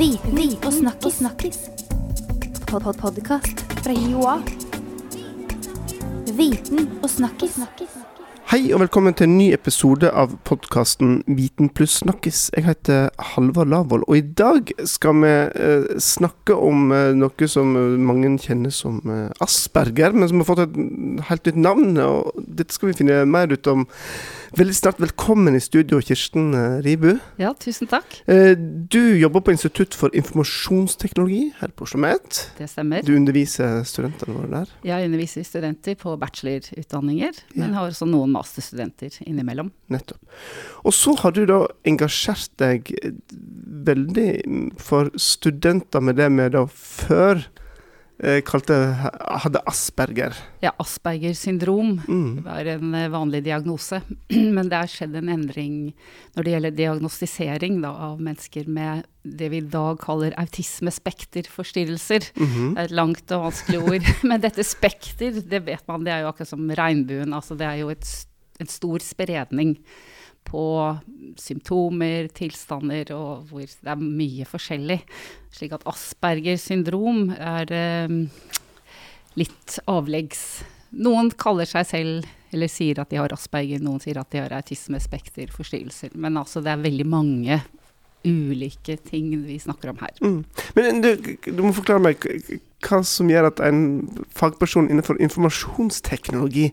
Viten og snakkis. snakkis. Pod -pod Podkast fra Joa. Viten og snakkis. Hei og velkommen til en ny episode av podkasten Viten pluss snakkis. Jeg heter Halvard Lavoll, og i dag skal vi eh, snakke om eh, noe som eh, mange kjenner som asperger, men som har fått et helt nytt navn. Og dette skal vi finne mer ut om veldig snart. Velkommen i studio, Kirsten eh, Ribu. Ja, tusen takk. Eh, du jobber på Institutt for informasjonsteknologi her på Oslo OsloMet. Det stemmer. Du underviser studentene våre der. Jeg underviser studenter på bachelorutdanninger, Ja. men har også noen masterstudenter innimellom. Nettopp. Og så har du da engasjert deg veldig for studenter med det med da før kalte hadde asperger. Ja, Asperger syndrom Mm. var en eh, vanlig diagnose, men det har skjedd en endring når det gjelder diagnostisering da, av mennesker med det vi i dag kaller autismespekterforstyrrelser. Mhm. Det er et langt og vanskelig ord. Men dette spekter, det vet man, det er jo akkurat som regnbuen. Altså det er jo et, en stor spredning på symptomer, tilstander, og hvor det er mye forskjellig. Slik at Asperger syndrom er eh, litt avleggs. Noen kaller seg selv eller sier at de har asperger, noen sier at de har autismespekterforstyrrelser. Men altså det er veldig mange ulike ting vi snakker om her. Mm. Men du, du må forklare meg hva som gjør at en fagperson innenfor informasjonsteknologi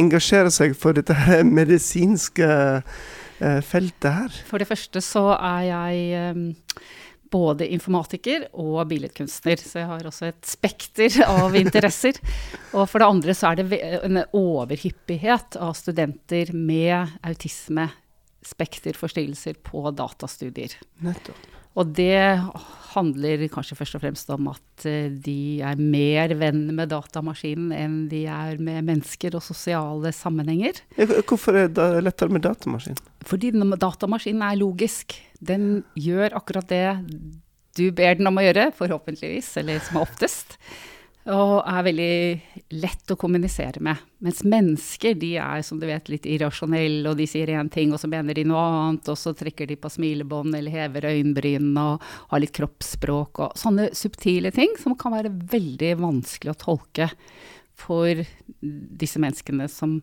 engasjerer seg for dette medisinske eh, feltet her. For det første så er jeg eh, både informatiker og billedkunstner, så jeg har også et spekter av interesser. Og for det andre så er det en overhyppighet av studenter med autisme, spekterforstyrrelser på datastudier. Nettopp. Og det handler kanskje først og fremst om at eh, de er mer venn med datamaskinen enn de er med mennesker og sosiale sammenhenger. Hvorfor er det lettere med datamaskin? Fordi datamaskinen er logisk. Den gjør akkurat det du ber den om å gjøre, forhåpentligvis, eller som er oftest. Og er veldig lett å kommunisere med. Mens mennesker de er som du vet, litt irrasjonelle, og de sier én ting, og så mener de noe annet, og så trekker de på smilebånd eller hever øyenbrynene og har litt kroppsspråk og sånne subtile ting som kan være veldig vanskelig å tolke for disse menneskene som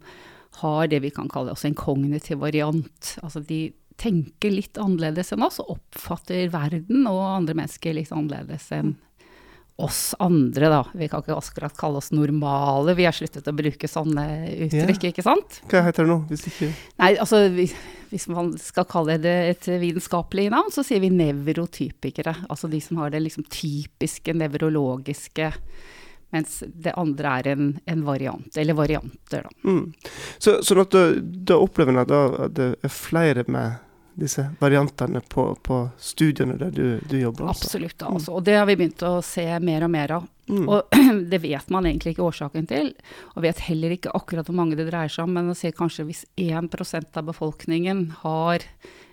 har det vi kan kalle også en kognitiv variant. Altså de tenker litt annerledes enn oss, og oppfatter verden og andre mennesker litt annerledes enn oss andre, da. Vi kan ikke akkurat kalle oss normale, vi har sluttet å bruke sånne uttrykk, ikke sant? Hva heter det nå? Hvis ikke Nei, altså hvis, hvis man skal kalle det et vitenskapelig navn, så sier vi nevrotypikere. Altså de som har det liksom typiske nevrologiske, mens det andre er en, en variant, eller varianter, da. mm. Så, sånn at da, da opplever en at det er flere med disse variantene på, på studiene der du, du jobber? altså? Absolutt, altså. Og det har vi begynt å se mer og mer av. Mm. Og det vet man egentlig ikke årsaken til, og vet heller ikke akkurat hvor mange det dreier seg om, men å si kanskje hvis 1% av befolkningen har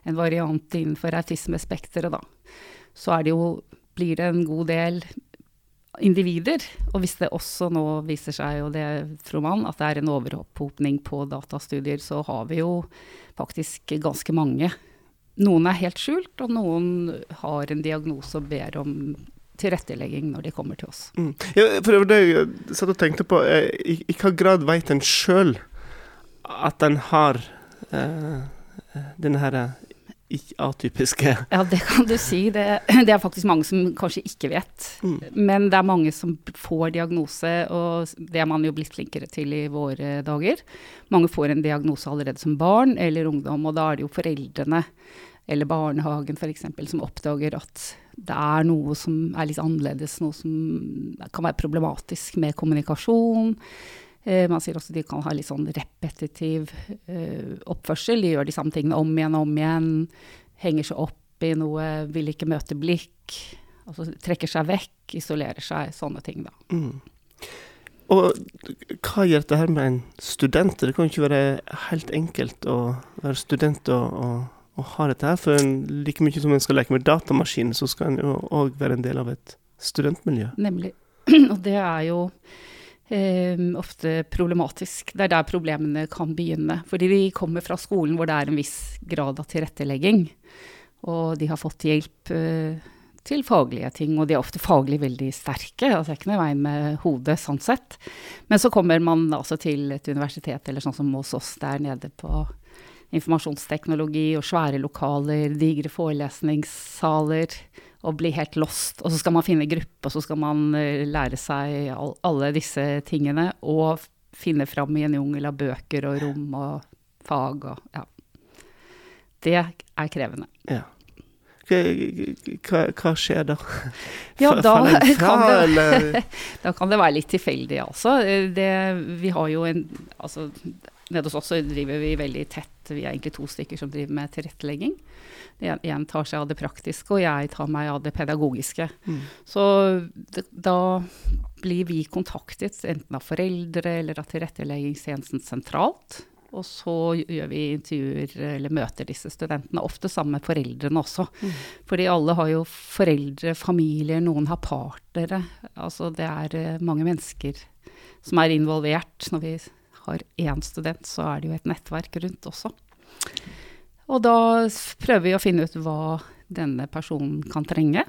en variant innenfor autismespekteret, da, så det jo, blir det en god del individer. Og hvis det også nå viser seg, og det tror man, at det er en overhopning på datastudier, så har vi jo faktisk ganske mange. Noen er helt skjult, og noen har en diagnose og ber om tilrettelegging når de kommer til oss. Mm. Ja, for det jeg satt og tenkte på. I, i hva grad vet en sjøl at en har eh, denne her atypiske Ja, det kan du si. Det, det er faktisk mange som kanskje ikke vet. Mm. Men det er mange som får diagnose, og det er man jo blitt flinkere til i våre dager. Mange får en diagnose allerede som barn eller ungdom, og da er det jo foreldrene eller barnehagen f.eks. som oppdager at det er noe som er litt annerledes, noe som kan være problematisk med kommunikasjon. Eh, man sier også de kan ha litt sånn repetitiv eh, oppførsel. De gjør de samme tingene om igjen og om igjen. Henger seg opp i noe, vil ikke møte blikk. Altså trekker seg vekk, isolerer seg. Sånne ting, da. mm. Og hva gjør dette her med en student? Det kan jo ikke være helt enkelt å være student og, og, og ha dette her. For en, like mye som en skal leke med datamaskinen, så skal en jo òg være en del av et studentmiljø. Nemlig. Og det er jo eh, ofte problematisk. Det er der problemene kan begynne. Fordi de kommer fra skolen hvor det er en viss grad av tilrettelegging. Og de har fått hjelp eh, til faglige ting, og de er ofte faglig veldig sterke. altså Det er ikke noe i veien med hodet sånn sett. Men så kommer man altså til et universitet, eller sånn som hos oss der nede på informasjonsteknologi og svære lokaler, digre forelesningssaler, og bli helt lost. Og så skal man finne gruppe, og så skal man uh, lære seg all, alle disse tingene, og finne fram i en jungel av bøker og rom og fag og ja. Det er krevende. Ja. Hva, hva, skjer da? Ja, da kan, det, da kan det være litt tilfeldig, altså. Det, vi har jo en altså, Nede hos oss driver vi veldig tett, vi er egentlig to stykker som driver med tilrettelegging. En tar seg av det praktiske, og jeg tar meg av det pedagogiske. Mm. Så det, da blir vi kontaktet enten av foreldre eller av tilretteleggingstjenesten sentralt. Og så gjør vi intervjuer eller møter disse studentene, ofte sammen med foreldrene også. Mm. Fordi alle har jo foreldre, familier, noen har partnere. Altså det er uh, mange mennesker som er involvert. Når vi har én student, så er det jo et nettverk rundt også. Og da prøver vi å finne ut hva denne personen kan trenge.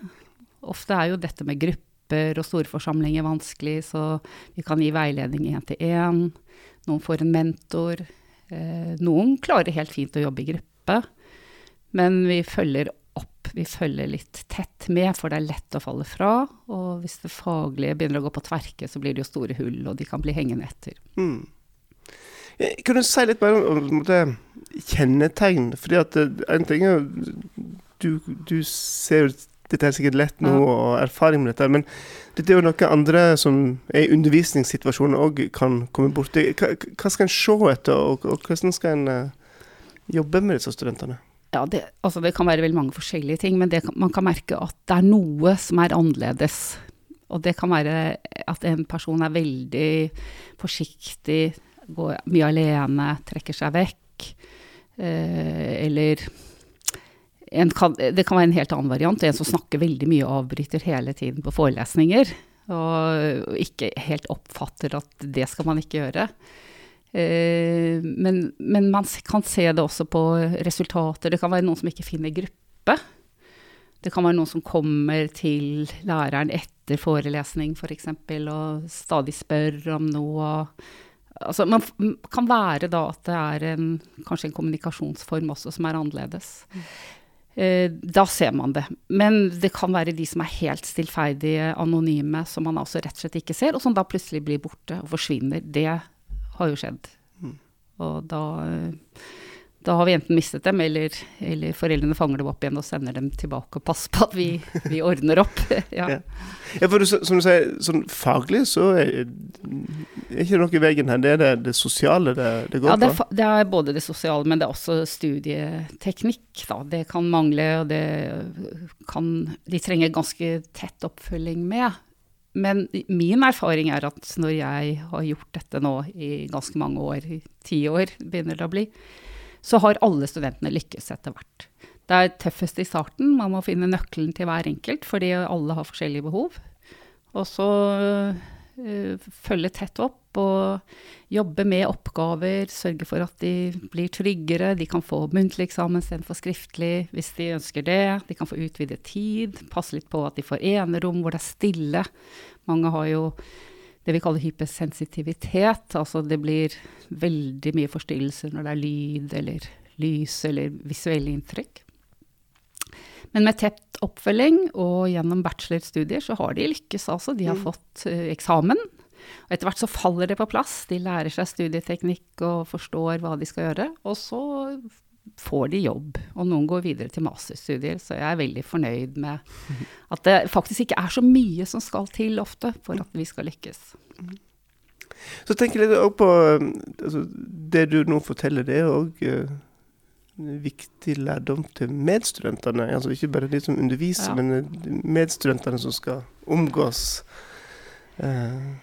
Ofte er jo dette med grupper og store forsamlinger vanskelig, så vi kan gi veiledning én til én. Noen får en mentor. Eh, noen klarer helt fint å jobbe i gruppe, men vi følger opp. Vi følger litt tett med, for det er lett å falle fra. Og hvis det faglige begynner å gå på tverke, så blir det jo store hull, og de kan bli hengende etter. Mm. Eh, kan du si litt mer om, om det, kjennetegn? Fordi at eh, en ting er du, du ser jo dette er sikkert lett nå, og erfaring med dette, men dette er jo noe andre som er i undervisningssituasjonen òg kan komme borti. Hva, hva, skal en se etter, og, og hvordan skal en uh, jobbe med disse studentene? Ja, det, altså det kan være veldig mange forskjellige ting, men det, man kan merke at det er noe som er annerledes. Og det kan være at en person er veldig forsiktig, går mye alene, trekker seg vekk. Eh, eller kan, det kan være en helt annen variant. En som snakker veldig mye og avbryter hele tiden på forelesninger. Og ikke helt oppfatter at det skal man ikke gjøre. Eh, men, men, man kan se det også på resultater. Det kan være noen som ikke finner gruppe. Det kan være noen som kommer til læreren etter forelesning f.eks. For eksempel, og stadig spør om noe. Altså, man kan være da at det er en, kanskje en kommunikasjonsform også som er annerledes. Mm. Eh, da ser man det. Men det kan være de som er helt stillferdige, anonyme, som man altså rett og slett ikke ser, og som da plutselig blir borte og forsvinner. Det har jo skjedd. Mm. Og da eh, da har vi enten mistet dem, eller, eller, foreldrene fanger dem opp igjen og sender dem tilbake og passer på at vi, vi ordner opp. ja. ja. ja. for du, som du sier, sånn faglig så er, er ikke noe i veien her. Det er det, det sosiale det, det går ja, det er, på? det er både det sosiale, men det er også studieteknikk. Da. Det kan mangle, og det kan De trenger ganske tett oppfølging med. Men min erfaring er at når jeg har gjort dette nå i ganske mange år, i ti år begynner det å bli, så har alle studentene lykkes etter hvert. Det er tøffest i starten, man må finne nøkkelen til hver enkelt, fordi alle har forskjellige behov. Og så uh, følge tett opp og jobbe med oppgaver, sørge for at de blir tryggere. De kan få muntlig eksamen istedenfor skriftlig hvis de ønsker det. De kan få utvidet tid, passe litt på at de får enerom hvor det er stille. Mange har jo det vi kaller hypersensitivitet. Altså det blir veldig mye forstyrrelser når det er lyd eller lys eller visuelle inntrykk. Men med tett oppfølging og gjennom bachelorstudier så har de lykkes, altså. De har mm. fått uh, eksamen. Og etter hvert så faller det på plass. De lærer seg studieteknikk og forstår hva de skal gjøre. Og så får de jobb, og noen går videre til masterstudier. Så jeg er veldig fornøyd med at det faktisk ikke er så mye som skal til ofte for at vi skal lykkes. Så tenker jeg litt på altså, Det du nå forteller, det er òg uh, viktig lærdom til medstudentene. Altså ikke bare de som underviser, ja. men eh, medstudentene som skal omgås uh,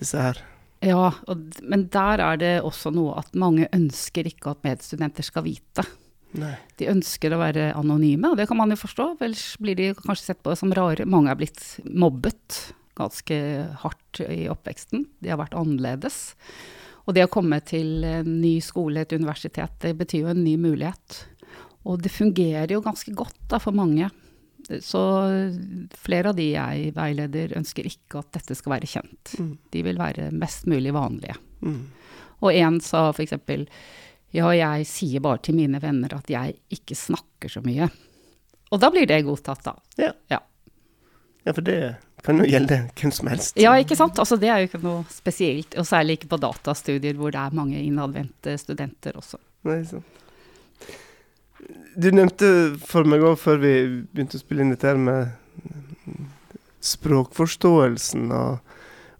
disse her. Ja, og, men der er det også noe at mange ønsker ikke at medstudenter skal vite. Nei. De ønsker å være anonyme, og det kan man jo forstå. Ellers blir de kanskje sett på som rare. Mange er blitt mobbet ganske hardt i oppveksten. De har vært annerledes. Og det å komme til en ny skole, et universitet, det betyr jo en ny mulighet. Og det fungerer jo ganske godt da, for mange. Så flere av de jeg veileder, ønsker ikke at dette skal være kjent. Mm. De vil være mest mulig vanlige. Mm. Og en sa f.eks.: Ja, jeg sier bare til mine venner at jeg ikke snakker så mye. Og da blir det godtatt, da. Ja. Ja. ja, for det kan jo gjelde hvem som helst. Ja, ikke sant? Altså, det er jo ikke noe spesielt. Og særlig ikke på datastudier hvor det er mange innadvendte studenter også. Nei, sant. Du nevnte for meg òg, før vi begynte å spille inn dette her med språkforståelsen og,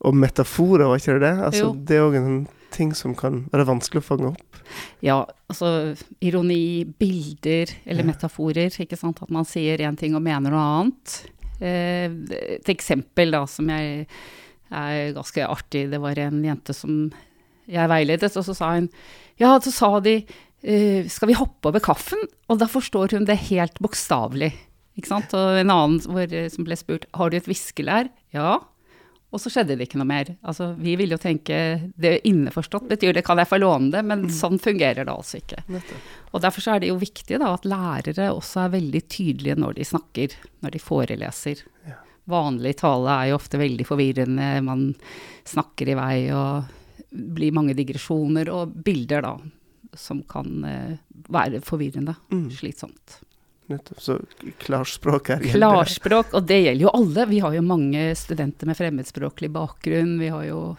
og metaforer, var ikke det det? Altså, det er òg en ting som kan være vanskelig å fange opp. Ja, altså ironi, bilder eller Ja. metaforer, ikke sant. At man sier én ting og mener noe annet. Eh, et eksempel da som jeg er ganske artig, det var en jente som jeg veiledet, og så sa hun Ja, så sa de skal vi hoppe over kaffen? Og da forstår hun det helt bokstavelig. Ikke sant? Og en annen hvor, eh, som ble spurt har du et viskelær? Ja. Og så skjedde det ikke noe mer. Altså, vi ville jo tenke det innforstått betyr det kan jeg få låne det, men sånn fungerer det altså ikke. Og derfor så er det jo viktig da at lærere også er veldig tydelige når de snakker, når de foreleser. Vanlig tale er jo ofte veldig forvirrende, man snakker i vei og blir mange digresjoner og bilder da, som kan eh, være forvirrende, Mm. slitsomt. Nettopp. Så klarspråk er gjelder. Klarspråk, og det gjelder jo alle. Vi har jo mange studenter med fremmedspråklig bakgrunn. Vi har jo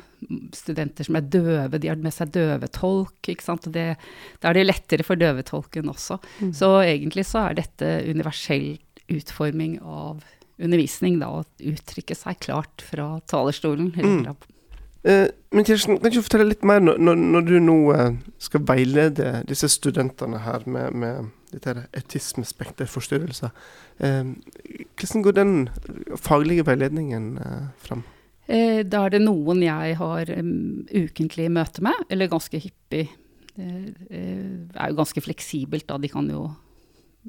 studenter som er døve, de har med seg døvetolk. ikke sant? Det, da er det lettere for døvetolken også. Mm. Så egentlig så er dette universell utforming av undervisning, da, å uttrykke seg klart fra talerstolen. eller Mm. Eh, men Kirsten, kan du fortelle litt mer når, når, du nå eh, skal veilede disse studentene her med, med dette etismespekterforstyrrelser. Eh, hvordan går den faglige veiledningen fram? Da er det noen jeg har ukentlig møte med, eller ganske hyppig. Det er jo ganske fleksibelt, da. De kan jo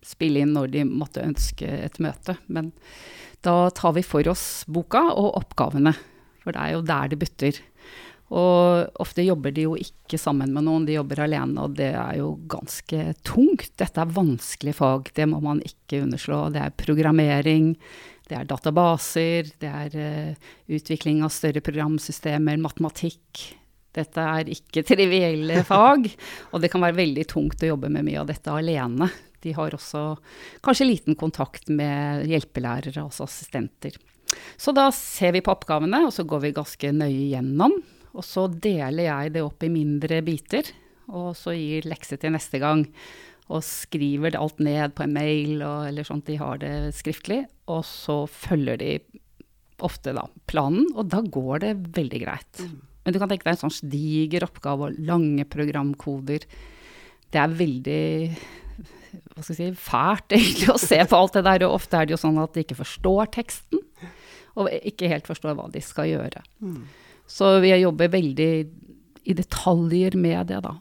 spille inn når de måtte ønske et møte. Men da tar vi for oss boka og oppgavene, for det er jo der det butter. Og ofte jobber de jo ikke sammen med noen, de jobber alene, og det er jo ganske tungt. Dette er vanskelige fag, det må man ikke underslå. Det er programmering, det er databaser, det er uh, utvikling av større programsystemer, matematikk. Dette er ikke trivielle fag, og det kan være veldig tungt å jobbe med mye av dette alene. De har også kanskje liten kontakt med hjelpelærere, altså assistenter. Så da ser vi på oppgavene, og så går vi ganske nøye gjennom. Og så deler jeg det opp i mindre biter, og så gir lekse til neste gang. Og skriver det alt ned på en mail, og, eller sånn at de har det skriftlig. Og så følger de ofte da planen, og da går det veldig greit. Men du kan tenke deg en sånn diger oppgave og lange programkoder. Det er veldig hva skal jeg si, fælt egentlig å se på alt det der, og ofte er det jo sånn at de ikke forstår teksten, og ikke helt forstår hva de skal gjøre. Så vi jobber veldig i detaljer med det, da.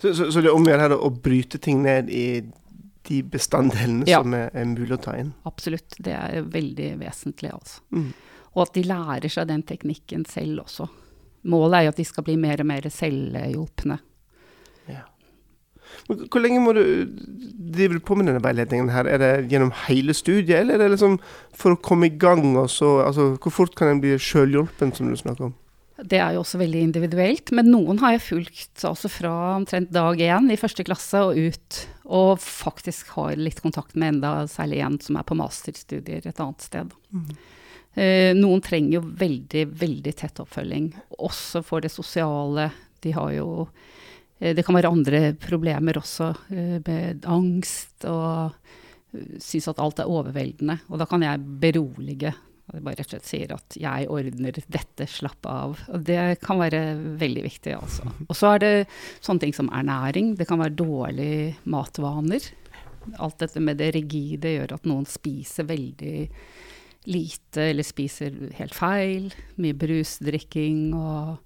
Så, så, så det er om å gjøre å bryte ting ned i de bestanddelene Ja. som er, er mulig å ta inn? Absolutt. Det er veldig vesentlig, altså. Mm. Og at de lærer seg den teknikken selv også. Målet er jo at de skal bli mer og mer selvhjulpne. Hvor lenge må du drive på med denne veiledningen? her? Er det gjennom hele studiet, eller er det liksom for å komme i gang? så, altså, Hvor fort kan en bli sjølhjulpen, som du snakker om? Det er jo også veldig individuelt, men noen har jeg fulgt altså fra omtrent dag én i første klasse og ut, og faktisk har litt kontakt med enda særlig en som er på masterstudier et annet sted. Eh, noen trenger jo veldig, veldig tett oppfølging, også for det sosiale. De har jo Det kan være andre problemer også, eh, med angst og synes at alt er overveldende. Og da kan jeg berolige. Jeg bare rett og slett sier at 'jeg ordner dette, slapp av'. Og det kan være veldig viktig, altså. Og så er det sånne ting som ernæring. Det kan være dårlige matvaner. Alt dette med det rigide gjør at noen spiser veldig lite, eller spiser helt feil. Mye brusdrikking og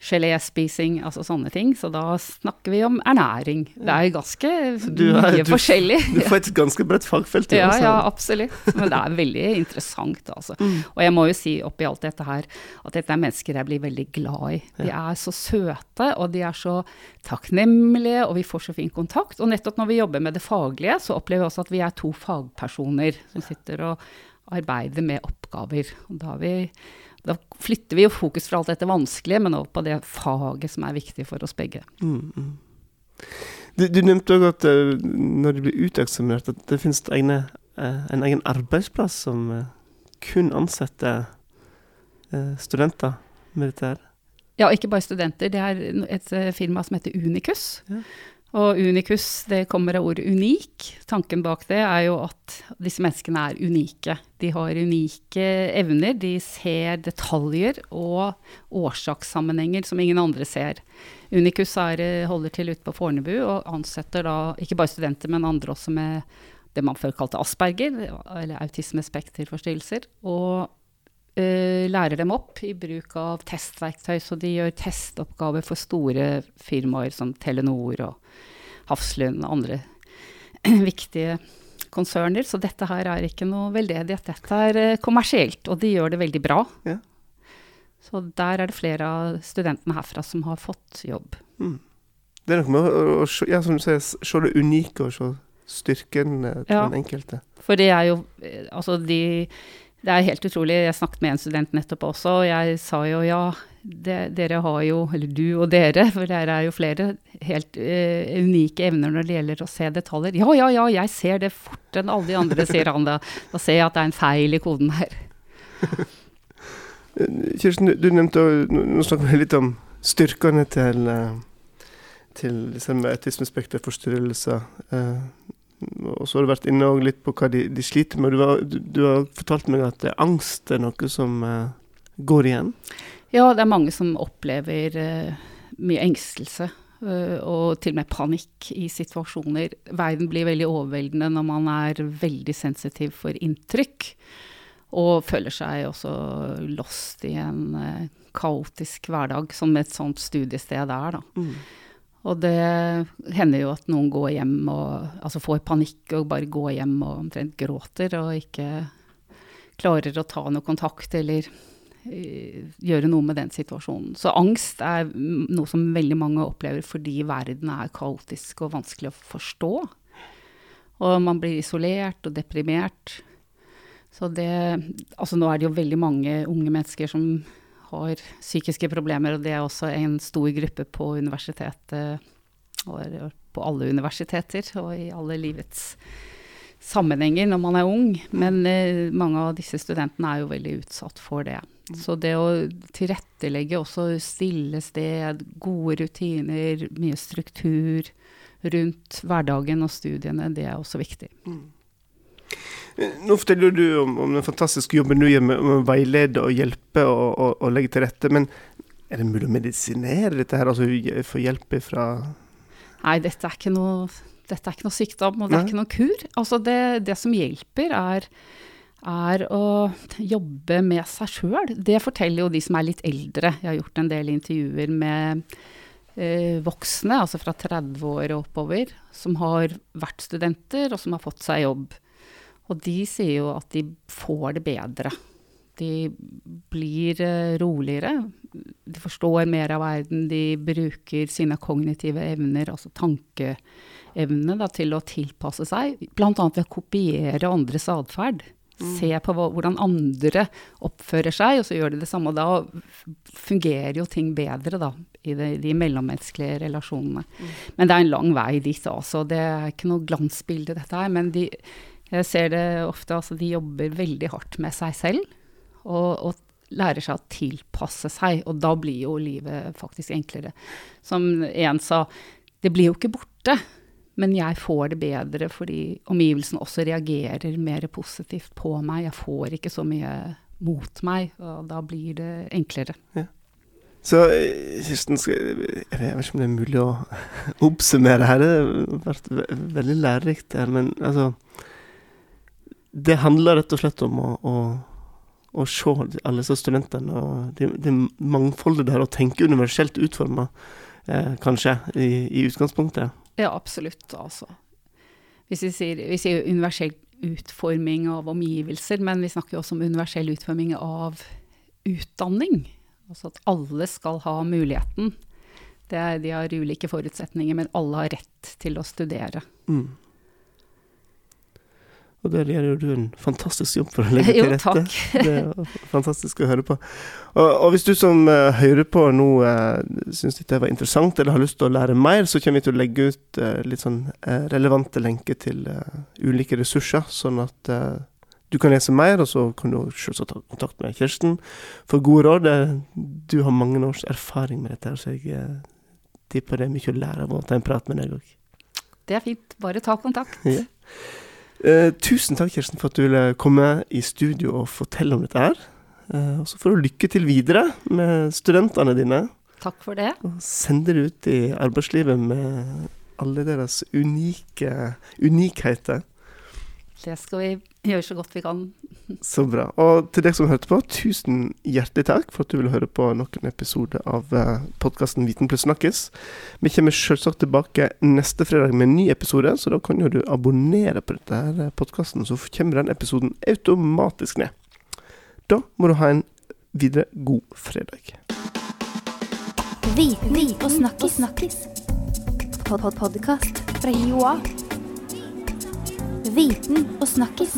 geléspising, altså sånne ting. Så da snakker vi om ernæring. Det er ganske du er- mye du- forskjellig. Du får et ganske bredt fagfelt. Ja, ja, absolutt. Men det er veldig interessant, altså. Mm. Og jeg må jo si oppi alt dette her, at dette er mennesker jeg blir veldig glad i. De er så søte, og de er så takknemlige, og vi får så fin kontakt. Og nettopp når vi jobber med det faglige, så opplever vi også at vi er to fagpersoner som sitter og arbeider med oppgaver. Og da, har vi, da flytter vi jo fokus fra alt dette vanskelige, men over på det faget som er viktig for oss begge. Mm, mm. Du, du nevnte òg at eh, når de blir uteksaminert, at det finnes egne, eh, en egen arbeidsplass som eh, kun ansetter studenter med dette her. Ja, ikke bare studenter. Det er et firma som heter Unicus. Ja. Og unikus, det kommer av ordet unik. Tanken bak det er jo at disse menneskene er unike. De har unike evner. De ser detaljer og årsakssammenhenger som ingen andre ser. Unikus er, eh, holder til ute på Fornebu og ansetter da ikke bare studenter, men andre også med det man før kalte asperger, eller autismespekterforstyrrelser. Og lærer dem opp i bruk av testverktøy, så de gjør testoppgaver for store firmaer som Telenor og Hafslund og andre viktige konserner. Så dette her er ikke noe veldedighet, dette er eh, kommersielt, og de gjør det veldig bra. Ja. Så der er det flere av studentene herfra som har fått jobb. Mm. Det er noe med å, å, se- ja, som du sier, se det unike og se styrken eh, til Ja. den enkelte. For det er jo eh, Altså, de Det er helt utrolig. Jeg snakket med en student nettopp også, og jeg sa jo ja, det, dere har jo, eller du og dere, for dere er jo flere, helt uh, unike evner når det gjelder å se detaljer. Ja, ja, ja, jeg ser det fortere enn alle de andre, sier han da. Da ser jeg at det er en feil i koden her. Eh, Kirsten, du, nevnte Nå snakker vi litt om styrkene til eh, til autismespekterforstyrrelser. Og så har du vært inne litt på hva de, de sliter med. Du, var, du, du har fortalt meg at eh, angst er noe som uh, går igjen. Ja, det er mange som opplever uh, mye engstelse. og til og med panikk i situasjoner. Verden blir veldig overveldende når man er veldig sensitiv for inntrykk. Og føler seg også lost i en kaotisk hverdag, som et sånt studiested er, da. Og det hender jo at noen går hjem og altså får panikk og bare går hjem og omtrent gråter og ikke klarer å ta noe kontakt eller eh, gjøre noe med den situasjonen. Så angst er noe som veldig mange opplever fordi verden er kaotisk og vanskelig å forstå. Og man blir isolert og deprimert. Så det Altså nå er det jo veldig mange unge mennesker som har psykiske problemer, og det er også en stor gruppe på universitetet, og på alle universiteter og i alle livets sammenhenger når man er ung. Men eh, mange av disse studentene er jo veldig utsatt for det. Så det å tilrettelegge også stille sted, gode rutiner, mye struktur rundt hverdagen og studiene, det er også viktig. Eh, Nå forteller du om, om den fantastiske jobben du gjør med, med å veilede og hjelpe og, og, og legge til rette. Men er det mulig å medisinere dette her? Altså få hjelp fra Nei, dette er ikke noe, dette er ikke noe sykdom, og det Nei. er ikke noe kur. Altså det, det som hjelper, er, er å jobbe med seg sjøl. Det forteller jo de som er litt eldre. Jeg har gjort en del intervjuer med eh, voksne, altså fra 30 år og oppover, som har vært studenter, og som har fått seg jobb. Og de sier jo at de får det bedre. De blir eh, roligere. De forstår mer av verden. De bruker sine kognitive evner, altså tankeevnene, da, til å tilpasse seg. Bl.a. ved å kopiere andres atferd. Se på hvordan andre oppfører seg, og så gjør de det samme. Da fungerer jo ting bedre da, i de, de mellommenneskelige relasjonene. Men det er en lang vei dit, altså. Det er ikke noe glansbilde, dette her. Men de, jeg ser det ofte, altså de jobber veldig hardt med seg selv. Og, og lærer seg å tilpasse seg, og da blir jo livet faktisk enklere. Som en sa, det blir jo ikke borte, men jeg får det bedre fordi omgivelsene også reagerer mer positivt på meg. Jeg får ikke så mye mot meg, og da blir det enklere. Så eh, Kirsten, jeg vet ikke om det er mulig å oppsummere her. Det har vært veldig lærerikt her, men altså Det handler rett og slett om å, å, å se alle disse studentene og det, det mangfoldet der, og tenke universelt utforma, eh, kanskje, i, i, utgangspunktet. Ja, absolutt. Altså. Hvis vi sier, vi sier universell utforming av omgivelser, men vi snakker jo også om universell utforming av utdanning. Altså at alle skal ha muligheten. Er, de har ulike forutsetninger, men alle har rett til å studere. Mm. Og der gjør jo du en fantastisk jobb for å legge til rette. Jo, takk. det er fantastisk å høre på. Og, og hvis du som uh, hører på nå uh, syns dette var interessant, eller har lyst til å lære mer, så kommer vi til å legge ut uh, litt sånn uh, relevante lenker til ulike ressurser, sånn at du kan lese mer, og så kan du selvsagt ta kontakt med Kirsten for gode råd. Du har mange års erfaring med dette, så jeg tipper det er mye å lære av å ta en prat med deg òg. Det er fint. Bare ta kontakt. Ja. Eh, tusen takk, Kirsten, for at du ville komme i studio og fortelle om dette her. Uh, og så får du lykke til videre med studentene dine. Takk for det. Og send dere ut i arbeidslivet med alle deres unike unikheter. Det skal vi gjøre så godt vi kan. Så bra. Og til deg som hørte på, tusen hjertelig takk for at du ville høre på noen episode av eh, podkasten Viten pluss snakkes. Vi kommer selvsagt tilbake neste fredag med en ny episode, så da kan jo du abonnere på dette her podkasten, så kommer den episoden automatisk ned. Da må du ha en videre god fredag. Viten og snakkes snakkis. Pod-pod-podkast fra Joa. Viten og snakkis.